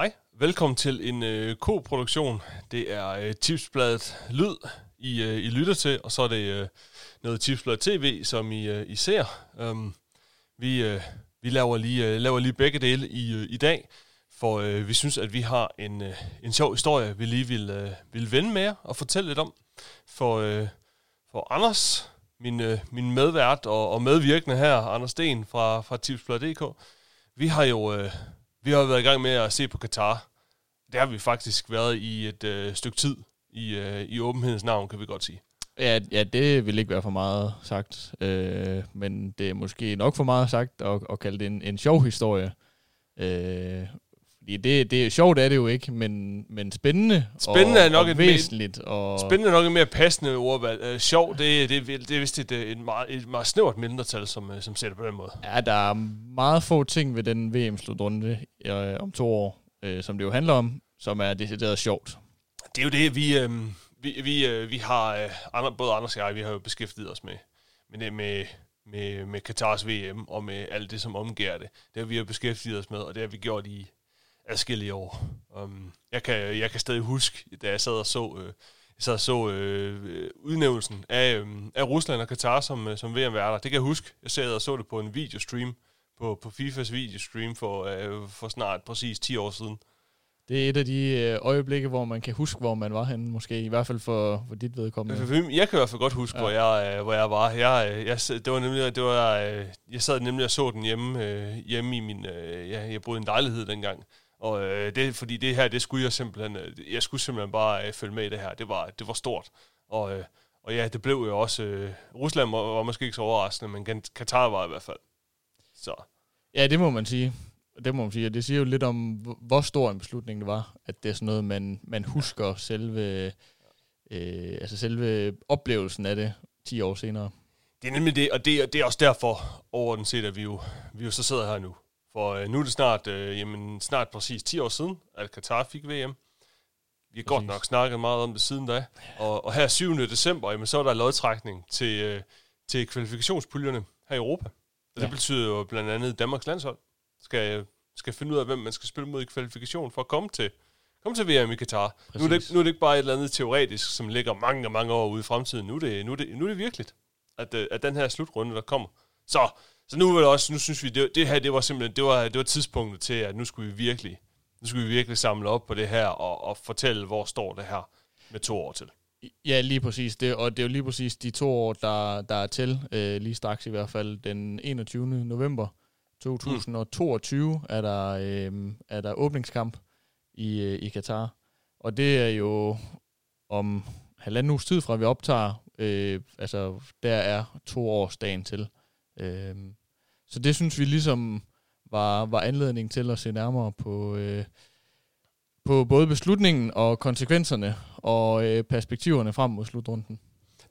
Hej, velkommen til en øh, K-produktion. Det er øh, Tipsbladet Lyd, I, øh, I lytter til, og så er det øh, noget Tipsbladet TV, som I, øh, I ser. Um, vi, øh, vi laver, lige, øh, laver lige begge dele i, øh, i dag, for øh, vi synes, at vi har en, øh, en sjov historie, vi lige vil, øh, vil vende med jer og fortælle lidt om. For, øh, for Anders, min, øh, min medvært og, og medvirkende her, Anders Sten fra, fra Tipsbladet.dk, vi har jo... Øh, vi har været i gang med at se på Katar. Det har vi faktisk været i et øh, stykke tid i, øh, i åbenhedens navn, kan vi godt sige. Ja, ja, det vil ikke være for meget sagt, øh, men det er måske nok for meget sagt at, at kalde det en, en sjov historie. Øh, fordi det, det er sjovt er det jo ikke, men, men spændende, spændende og, er nok og et væsentligt. Og, Spændende er nok et mere passende ordvalg. Øh, sjov, det, det, det, er vist et, øh, et, meget, et meget snævert mindretal, som, øh, som ser det på den måde. Ja, der er meget få ting ved den VM-slutrunde øh, om to år, øh, som det jo handler om, som er decideret sjovt. Det er jo det, vi, øh, vi, vi, øh, vi har, øh, andre, både Anders og jeg, vi har jo beskæftiget os med, med, det, med, med, med Katars VM og med alt det, som omgiver det. Det har vi jo beskæftiget os med, og det har vi gjort i adskillige år. Um, jeg, kan, jeg kan stadig huske, da jeg sad og så, øh, jeg sad og så øh, udnævnelsen af, øh, af Rusland og Katar som, øh, som VM-værter. Det kan jeg huske. Jeg sad og så det på en videostream, på, på FIFAs videostream for, øh, for snart præcis 10 år siden. Det er et af de øh, øjeblikke, hvor man kan huske, hvor man var henne, måske i hvert fald for, for dit vedkommende. Jeg kan i hvert fald godt huske, ja. hvor, jeg, øh, hvor jeg var. Jeg, øh, jeg, det var nemlig, det var, jeg sad nemlig og så den hjemme, hjemme i min, ja, jeg boede i en lejlighed dengang. Og øh, det, fordi det her, det skulle jeg simpelthen, øh, jeg skulle simpelthen bare øh, følge med i det her. Det var, det var stort. Og, øh, og ja, det blev jo også, øh, Rusland var, var måske ikke så overraskende, men Katar var i hvert fald. Så. Ja, det må man sige. Det må man sige, og det siger jo lidt om, hvor stor en beslutning det var, at det er sådan noget, man, man husker ja. selve, øh, altså selve oplevelsen af det 10 år senere. Det er nemlig det, og det, det er også derfor, overordnet set, at vi jo, vi jo så sidder her nu. For øh, nu er det snart, øh, jamen, snart præcis 10 år siden, at Qatar fik VM. Vi har præcis. godt nok snakket meget om det siden da. Og, og her 7. december, jamen, så er der lodtrækning til, øh, til kvalifikationspuljerne her i Europa. Og ja. det betyder jo blandt andet, at Danmarks landshold skal, skal finde ud af, hvem man skal spille mod i kvalifikation for at komme til, komme til VM i Katar. Nu er, det, nu er det ikke bare et eller andet teoretisk, som ligger mange, mange år ude i fremtiden. Nu er det, nu er det, nu er det virkeligt, at, øh, at den her slutrunde, der kommer. Så så nu vil også, nu synes vi, det, det her, det var simpelthen, det var, det var tidspunktet til, at nu skulle vi virkelig, nu skulle vi virkelig samle op på det her, og, og fortælle, hvor står det her med to år til. Ja, lige præcis. Det, og det er jo lige præcis de to år, der, der er til, øh, lige straks i hvert fald, den 21. november 2022 mm. er, der, øh, er der åbningskamp i, øh, i Katar. Og det er jo om halvanden uges tid fra, vi optager, øh, altså der er to års dagen til. Øh, så det synes vi ligesom var, var anledning til at se nærmere på, øh, på både beslutningen og konsekvenserne og øh, perspektiverne frem mod slutrunden.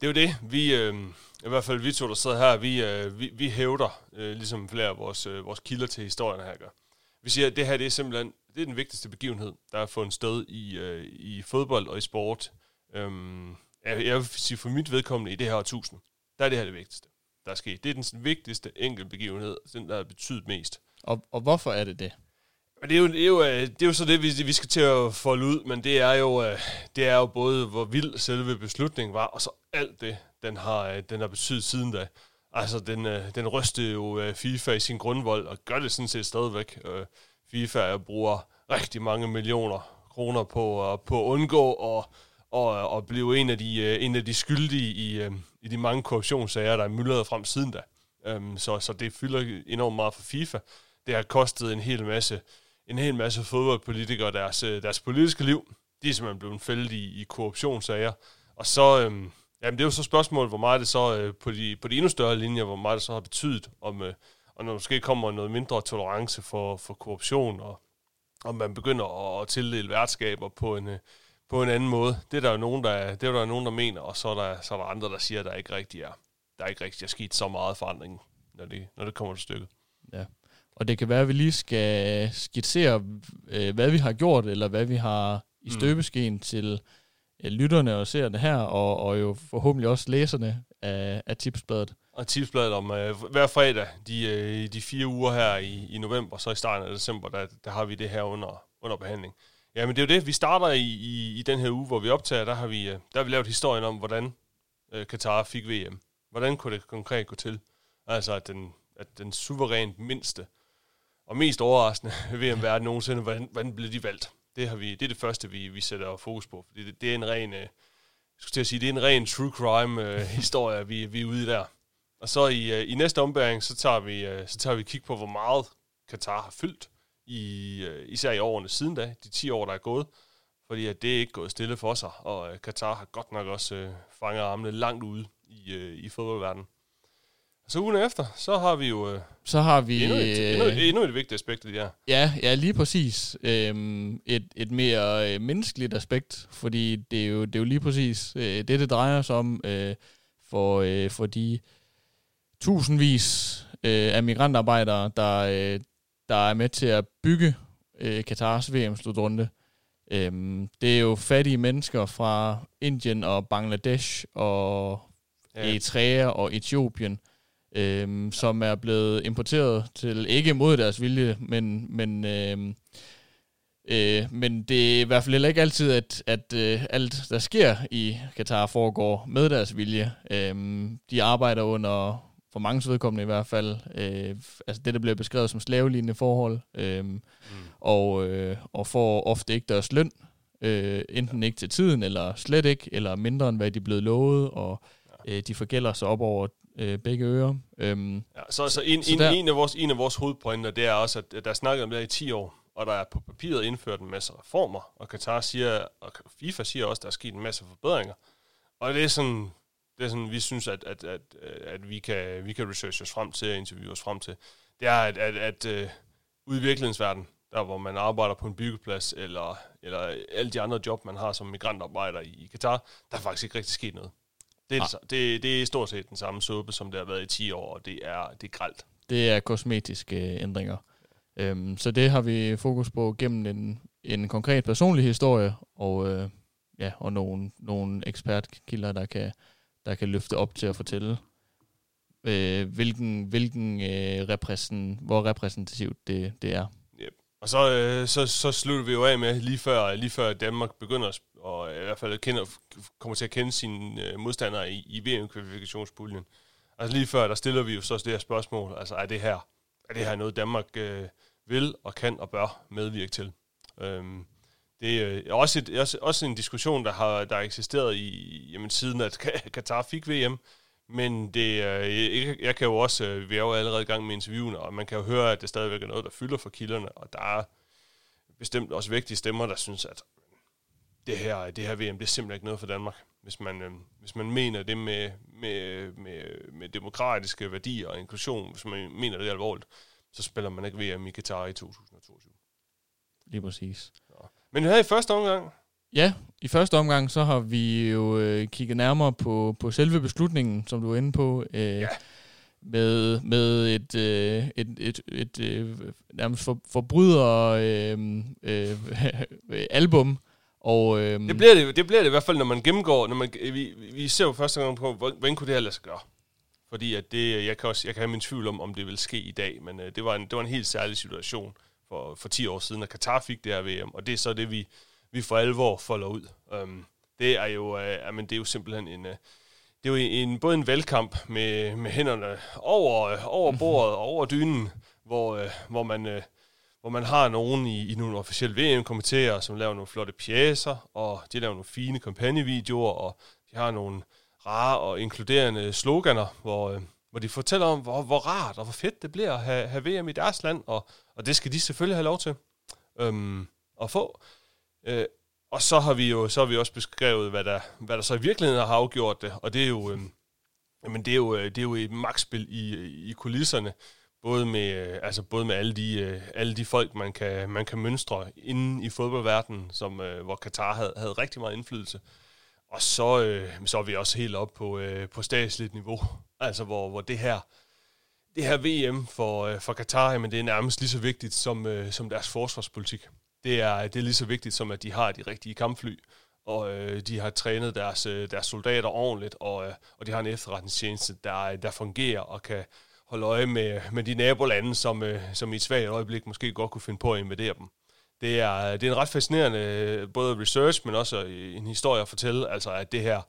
Det er jo det. Vi, øh, i hvert fald vi to, der sidder her, vi, øh, vi, vi hævder, øh, ligesom flere af vores, øh, vores kilder til historien her gør. Vi siger, at det her det er simpelthen det er den vigtigste begivenhed, der er fundet sted i, øh, i fodbold og i sport. Øhm, jeg, jeg vil sige, for mit vedkommende i det her årtusind, der er det her det vigtigste der er sket. Det er den vigtigste enkelte begivenhed, den der har betydet mest. Og, og hvorfor er det det? Det er jo, det er jo, øh, det er jo så det, vi, vi skal til at folde ud, men det er jo, øh, det er jo både, hvor vild selve beslutningen var, og så alt det, den har, øh, den har betydet siden da. Altså, den, den rystede jo FIFA i sin grundvold, og gør det sådan set stadigvæk. FIFA bruger rigtig mange millioner kroner på, på at undgå og, og, og blive en af de, øh, en af de skyldige i, øh, i de mange korruptionssager, der er myldret frem siden da. Um, så, så det fylder enormt meget for FIFA. Det har kostet en hel masse, en hel masse fodboldpolitikere deres, øh, deres politiske liv. De er simpelthen blevet fældet i, i korruptionssager. Og så, øhm, jamen det er jo så spørgsmålet, hvor meget det så øh, på, de, på de endnu større linjer, hvor meget det så har betydet, om, øh, og når måske kommer noget mindre tolerance for, for korruption, og om man begynder at, at tildele værtskaber på en, øh, på en anden måde. Det er der jo nogen, der, det er der nogen, der mener, og så er der, så er der andre, der siger, at der ikke rigtig er, der er ikke rigtig er sket så meget forandring, når det, når det kommer til stykket. Ja. Og det kan være, at vi lige skal skitsere, øh, hvad vi har gjort, eller hvad vi har i mm. støbeskeen mm. til øh, lytterne og seerne her, og, og jo forhåbentlig også læserne af, af Tipsbladet. Og Tipsbladet om øh, hver fredag, de, øh, de fire uger her i, i november, så i starten af december, der, der har vi det her under, under behandling. Ja, men det er jo det. Vi starter i, i, i den her uge, hvor vi optager, der har vi, øh, der har vi lavet historien om, hvordan øh, Katar fik VM. Hvordan kunne det konkret gå til? Altså, at den, at den suverænt mindste og mest overraskende VM-verden nogensinde, hvordan, hvordan blev de valgt? Det, har vi, det er det første, vi, vi sætter fokus på. Fordi det, det er en ren, øh, jeg skulle til at sige, det er en ren true crime øh, historie, vi, vi er ude i der. Og så i, øh, i næste ombæring, så tager vi, øh, så tager vi kig på, hvor meget Katar har fyldt, i, øh, især i årene siden da, de 10 år, der er gået. Fordi at det er ikke gået stille for sig, og øh, Katar har godt nok også øh, fanget armene langt ude i, øh, i fodboldverdenen. Så ugen efter, så har vi jo... Øh, så har vi... Endnu et, endnu, et, endnu et vigtigt aspekt af det her. Ja, ja, lige præcis. Øhm, et, et mere øh, menneskeligt aspekt, fordi det er jo, det er jo lige præcis øh, det, det drejer sig om øh, for, øh, for de tusindvis øh, af migrantarbejdere, der, øh, der er med til at bygge øh, Katars VM-slutrunde. Øhm, det er jo fattige mennesker fra Indien og Bangladesh og ja. Eritrea og Etiopien, øhm, som er blevet importeret til, ikke mod deres vilje, men, men, øhm, øh, men det er i hvert fald heller ikke altid, at, at øh, alt, der sker i Katar, foregår med deres vilje. Øhm, de arbejder under, for mange vedkommende i hvert fald, øh, altså det, der bliver beskrevet som slavelignende forhold, øh, mm. og, øh, og får ofte ikke deres løn, øh, enten ikke til tiden, eller slet ikke, eller mindre end hvad de er blevet lovet, og øh, de forgælder sig op over øh, begge ører. Øhm, ja, så så, en, så en, der, en, af vores, en af vores hovedpointer, det er også, at der er snakket om det i 10 år, og der er på papiret indført en masse reformer, og Qatar siger, og FIFA siger også, at der er sket en masse forbedringer. Og det er sådan, det er sådan, vi synes, at, at, at, at vi, kan, vi kan researche os frem til, interviewe os frem til, det er, at, at, at uh, ude i virkelighedensverdenen, der hvor man arbejder på en byggeplads, eller, eller alle de andre job, man har som migrantarbejder i, Katar, der er faktisk ikke rigtig sket noget. Det er, ah. det, det er stort set den samme suppe, som det har været i 10 år, og det er, det er gralt. Det er kosmetiske ændringer. Øhm, så det har vi fokus på gennem en, en konkret personlig historie, og, øh, ja, og nogle, nogle ekspertkilder, der kan, der kan løfte op til at fortælle, øh, hvilken, hvilken øh, repræsent, hvor repræsentativt det, det er. Yep. Og så, øh, så, så slutter vi jo af med, lige før, lige før Danmark begynder at og i hvert fald kender, kommer til at kende sine øh, modstandere i, i VM-kvalifikationspuljen. Altså lige før, der stiller vi jo så det her spørgsmål, altså er det her, er det her noget, Danmark øh, vil og kan og bør medvirke til? Øhm, det er øh, også, et, også, også en diskussion, der har der har eksisteret i, jamen, siden, at Katar fik VM, men det, øh, jeg, jeg kan jo også, øh, vi er jo allerede i gang med interviewene, og man kan jo høre, at det stadigvæk er noget, der fylder for kilderne, og der er bestemt også vigtige stemmer, der synes, at det her, det her VM, det er simpelthen ikke noget for Danmark. Hvis man, øh, hvis man mener det med, med, med, med demokratiske værdier og inklusion, hvis man mener det alvorligt, så spiller man ikke VM i Qatar i 2022. Lige præcis. Ja. Men her i første omgang? Ja, i første omgang, så har vi jo øh, kigget nærmere på, på selve beslutningen, som du er inde på. Øh, ja med, med et, øh, et, et, et, et øh, nærmest for, forbryder øh, øh, album, og, øhm, det, bliver det, det bliver det i hvert fald, når man gennemgår, når man, vi, vi ser jo første gang på, hvordan kunne det her lade sig gøre? Fordi at det, jeg, kan også, jeg kan have min tvivl om, om det vil ske i dag, men øh, det, var en, det var en helt særlig situation for, for 10 år siden, at Katar fik det her VM, og det er så det, vi, vi for alvor folder ud. Um, det er jo, øh, jamen, det er jo simpelthen en, øh, det er jo en, både en valgkamp med, med hænderne over, øh, over bordet og over dynen, hvor, øh, hvor man... Øh, hvor man har nogen i, i nogle officielle VM-komiteer, som laver nogle flotte pjæser, og de laver nogle fine kampagnevideoer, og de har nogle rare og inkluderende sloganer, hvor, øh, hvor de fortæller om, hvor, hvor rart og hvor fedt det bliver at have, have VM i deres land, og, og det skal de selvfølgelig have lov til øhm, at få. Øh, og så har vi jo så har vi også beskrevet, hvad der, hvad der så i virkeligheden har afgjort det, og det er jo, øhm, jamen det er jo, øh, det er jo et magtspil i, i kulisserne, både med, øh, altså både med alle de, øh, alle de folk, man kan, man kan mønstre inden i fodboldverdenen, som, hvor Katar havde, havde rigtig meget indflydelse. Og så, øh, så er vi også helt op på, øh, på statsligt niveau, altså hvor, hvor det her det her VM for, øh, for Katar, men det er nærmest lige så vigtigt som, øh, som deres forsvarspolitik. Det er, det er lige så vigtigt som, at de har de rigtige kampfly, og øh, de har trænet deres, øh, deres soldater ordentligt, og, øh, og de har en efterretningstjeneste, der, der fungerer og kan, holde øje med, med de nabolande, som, øh, som i et svagt øjeblik måske godt kunne finde på at invadere dem det er, det er en ret fascinerende øh, både research, men også øh, en historie at fortælle, altså at det her,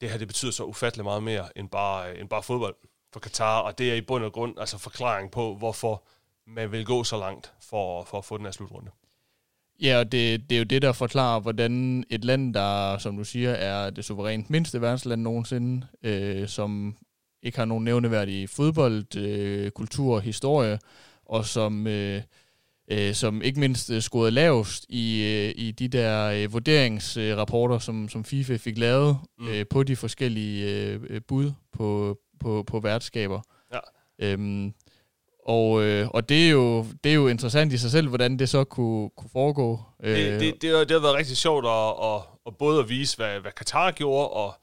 det her det betyder så ufattelig meget mere end bare, øh, end bare fodbold for Katar, og det er i bund og grund altså forklaring på, hvorfor man vil gå så langt for, for at få den her slutrunde. Ja, og det, det er jo det, der forklarer, hvordan et land, der, som du siger, er det suverænt mindste verdensland nogensinde, øh, som ikke har nogen nævneværdig fodbold, øh, kultur og historie, og som, øh, øh, som ikke mindst øh, scorede lavest i, øh, i de der øh, vurderingsrapporter, som, som FIFA fik lavet mm. øh, på de forskellige øh, bud på, på, på værtskaber. Ja. Øhm, og, øh, og det, er jo, det er jo interessant i sig selv, hvordan det så kunne, kunne foregå. Det, det, det, det, har, det har været rigtig sjovt at, at, at både at vise, hvad, hvad Katar gjorde, og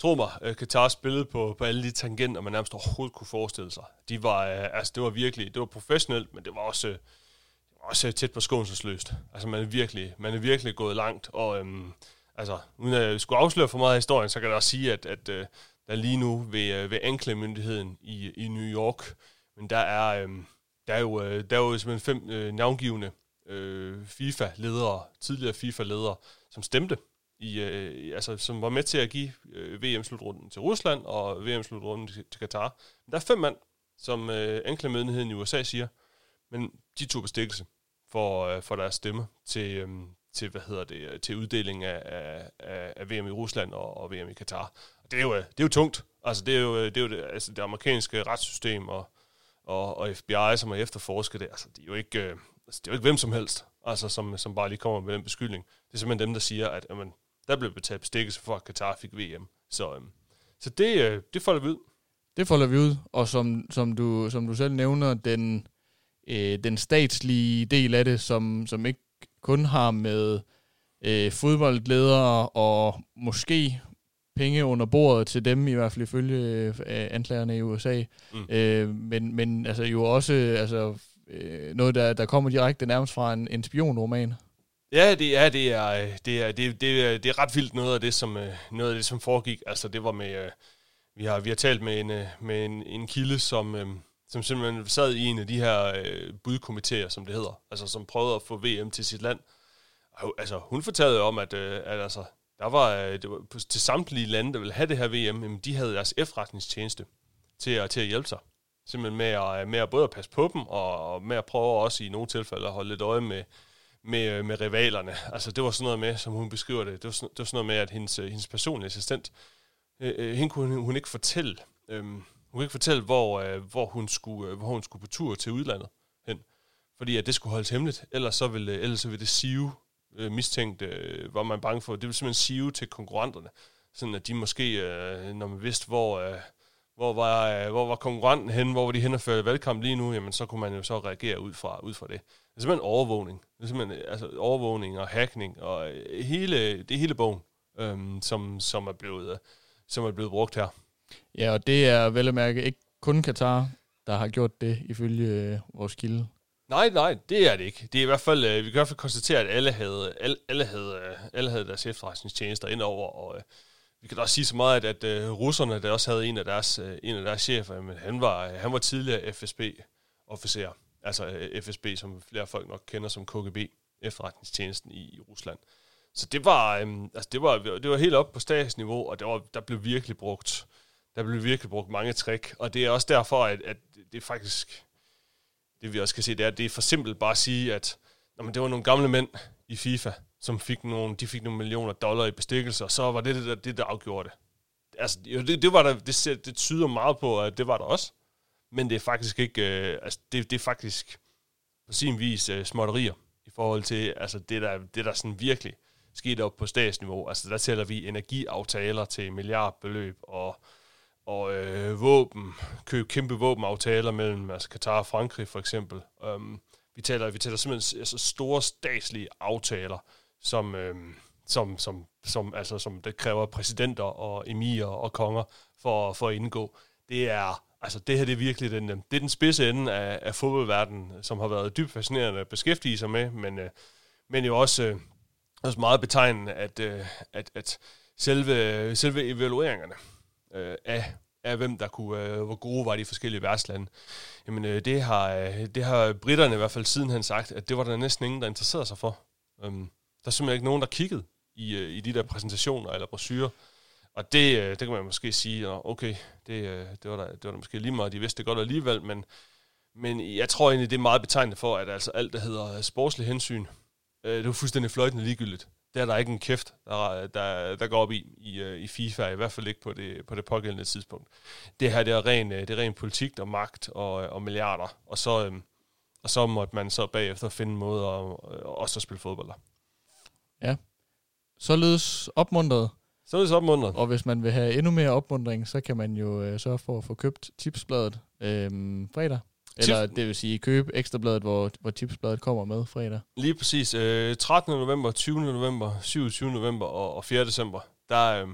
tro mig, øh, Katar spillede på, på alle de tangenter, man nærmest overhovedet kunne forestille sig. De var, øh, altså, det var virkelig, det var professionelt, men det var også, også tæt på skånselsløst. Altså man er virkelig, man er virkelig gået langt, og øhm, altså, uden at jeg skulle afsløre for meget af historien, så kan jeg også sige, at, at øh, der lige nu ved, øh, ved anklagemyndigheden i, i New York, men der er, øh, der er jo, øh, der er jo simpelthen fem øh, navngivende øh, FIFA-ledere, tidligere FIFA-ledere, som stemte, i, øh, altså, som var med til at give øh, VM-slutrunden til Rusland og VM-slutrunden til, til Katar. Men der er fem mand, som øh, anklagemyndigheden i USA siger, men de tog bestikkelse for, øh, for deres stemme til, øh, til, hvad hedder det, til uddeling af, af, af VM i Rusland og, og VM i Katar. Det er jo, øh, det er jo tungt. Altså, det er jo øh, det, er jo det, altså, det amerikanske retssystem og og, og FBI, som har efterforsket det, altså, de er jo ikke, øh, altså, det er jo ikke hvem som helst, altså, som, som bare lige kommer med den beskyldning. Det er simpelthen dem, der siger, at jamen, der blev betalt bestikkelse for, at Katar fik VM. Så, øh, så det, øh, det folder vi ud. Det folder vi ud, og som, som, du, som du selv nævner, den, øh, den statslige del af det, som, som ikke kun har med øh, fodboldledere og måske penge under bordet til dem, i hvert fald ifølge øh, anklagerne i USA. Mm. Øh, men, men altså jo også altså, øh, noget, der, der kommer direkte nærmest fra en, en spionroman. Ja, det er, det er, det er, det, det, det er ret vildt noget af det, som, øh, noget af det, som foregik. Altså, det var med, øh, vi har, vi har talt med en, med en, en kilde, som, som simpelthen sad i en af de her øh, budkomiteer, som det hedder, altså som prøvede at få VM til sit land. Altså, hun fortalte om, at, øh, at altså, der var, øh, det var til samtlige lande, der ville have det her VM, jamen, de havde deres efterretningstjeneste til at, til at hjælpe sig. Simpelthen med at, øh, med at både at passe på dem, og med at prøve også i nogle tilfælde at holde lidt øje med, med, med rivalerne. Altså det var sådan noget med, som hun beskriver det, det var sådan, det var sådan noget med, at hendes, hendes personlige assistent, øh, hende kunne hun, hun ikke fortælle, øh, hun kunne ikke fortælle, hvor, øh, hvor, hun skulle, øh, hvor hun skulle på tur til udlandet hen. Fordi at det skulle holdes hemmeligt, ellers så ville, øh, ellers så ville det sive øh, mistænkt, øh, var man bange for. Det vil simpelthen sive til konkurrenterne, sådan at de måske, øh, når man vidste, hvor, øh, hvor, var, øh, hvor var konkurrenten hen, hvor var de hen og førte valgkamp lige nu, jamen så kunne man jo så reagere ud fra, ud fra det. Det er simpelthen overvågning. Det er simpelthen øh, altså, overvågning og hacking og øh, hele, det hele bogen, øh, som, som, er blevet, øh, som er blevet brugt her. Ja, og det er vel at mærke ikke kun Katar, der har gjort det ifølge øh, vores kilde. Nej, nej, det er det ikke. Det er i hvert fald, øh, vi kan i hvert fald konstatere, at alle havde, alle, alle havde, øh, alle havde deres efterretningstjenester indover, og øh, vi kan da også sige så meget, at, at øh, russerne, der også havde en af deres, øh, en af deres chefer, men han var, øh, han var tidligere FSB-officer, altså øh, FSB, som flere folk nok kender som KGB, efterretningstjenesten i, i Rusland. Så det var, øh, altså det var, det var helt op på statsniveau, og det var, der blev virkelig brugt, der blev virkelig brugt mange trick, og det er også derfor, at, at det faktisk, det vi også kan se, det er, at det er for simpelt bare at sige, at jamen, det var nogle gamle mænd i FIFA, som fik nogle, de fik nogle millioner dollar i bestikkelse, og så var det det, der, det, der afgjorde det. Altså, det, det, var der, det, det tyder meget på, at det var der også. Men det er faktisk ikke, øh, altså, det, det er faktisk på sin vis øh, småtterier i forhold til, altså, det der, det der sådan virkelig skete op på statsniveau. Altså, der tæller vi energiaftaler til milliardbeløb, og og øh, våben, købe kæmpe våbenaftaler mellem altså Katar og Frankrig for eksempel. Um, vi taler, vi taler simpelthen altså store statslige aftaler, som, øh, som, som, som, altså, som det kræver præsidenter og emirer og konger for, for at indgå. Det er, altså det her det er virkelig den, øh, det er den spidse ende af, af fodboldverdenen, som har været dybt fascinerende at beskæftige sig med, men, øh, men jo også, øh, også meget betegnende, at, øh, at, at selve, selve evalueringerne, øh, af, af hvem der kunne, øh, hvor gode var de forskellige værtslande. Jamen, øh, det, har, øh, det har britterne i hvert fald sidenhen sagt, at det var der næsten ingen, der interesserede sig for. Øhm, der er simpelthen ikke nogen, der kiggede i, øh, i de der præsentationer eller brosyrer. Og det, øh, det kan man måske sige, okay, det, øh, det, var der, det var der måske lige meget, de vidste det godt alligevel, men, men jeg tror egentlig, det er meget betegnende for, at altså alt, der hedder øh, sportslig hensyn, øh, det var fuldstændig fløjtende ligegyldigt. Det er der ikke en kæft, der, der, der går op i, i, øh, i FIFA, i hvert fald ikke på det, på det pågældende tidspunkt. Det her det er ren, det er ren politik og magt og, og milliarder, og så, øhm, og så måtte man så bagefter finde en måde at, også at spille fodbold. Ja. Således opmuntret. Således opmuntret. Og hvis man vil have endnu mere opmundring, så kan man jo øh, sørge for at få købt tipsbladet øh, fredag. Eller det vil sige købe ekstrabladet, hvor, hvor tipsbladet kommer med fredag. Lige præcis. Øh, 13. november, 20. november, 27. november og, og 4. december. Der, øh,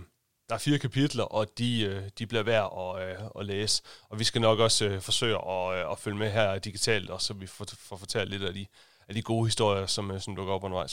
der er fire kapitler, og de, øh, de bliver værd at, øh, at læse. Og vi skal nok også øh, forsøge at, øh, at følge med her digitalt, og så vi får, får fortalt lidt af de, af de gode historier, som, øh, som dukker op undervejs.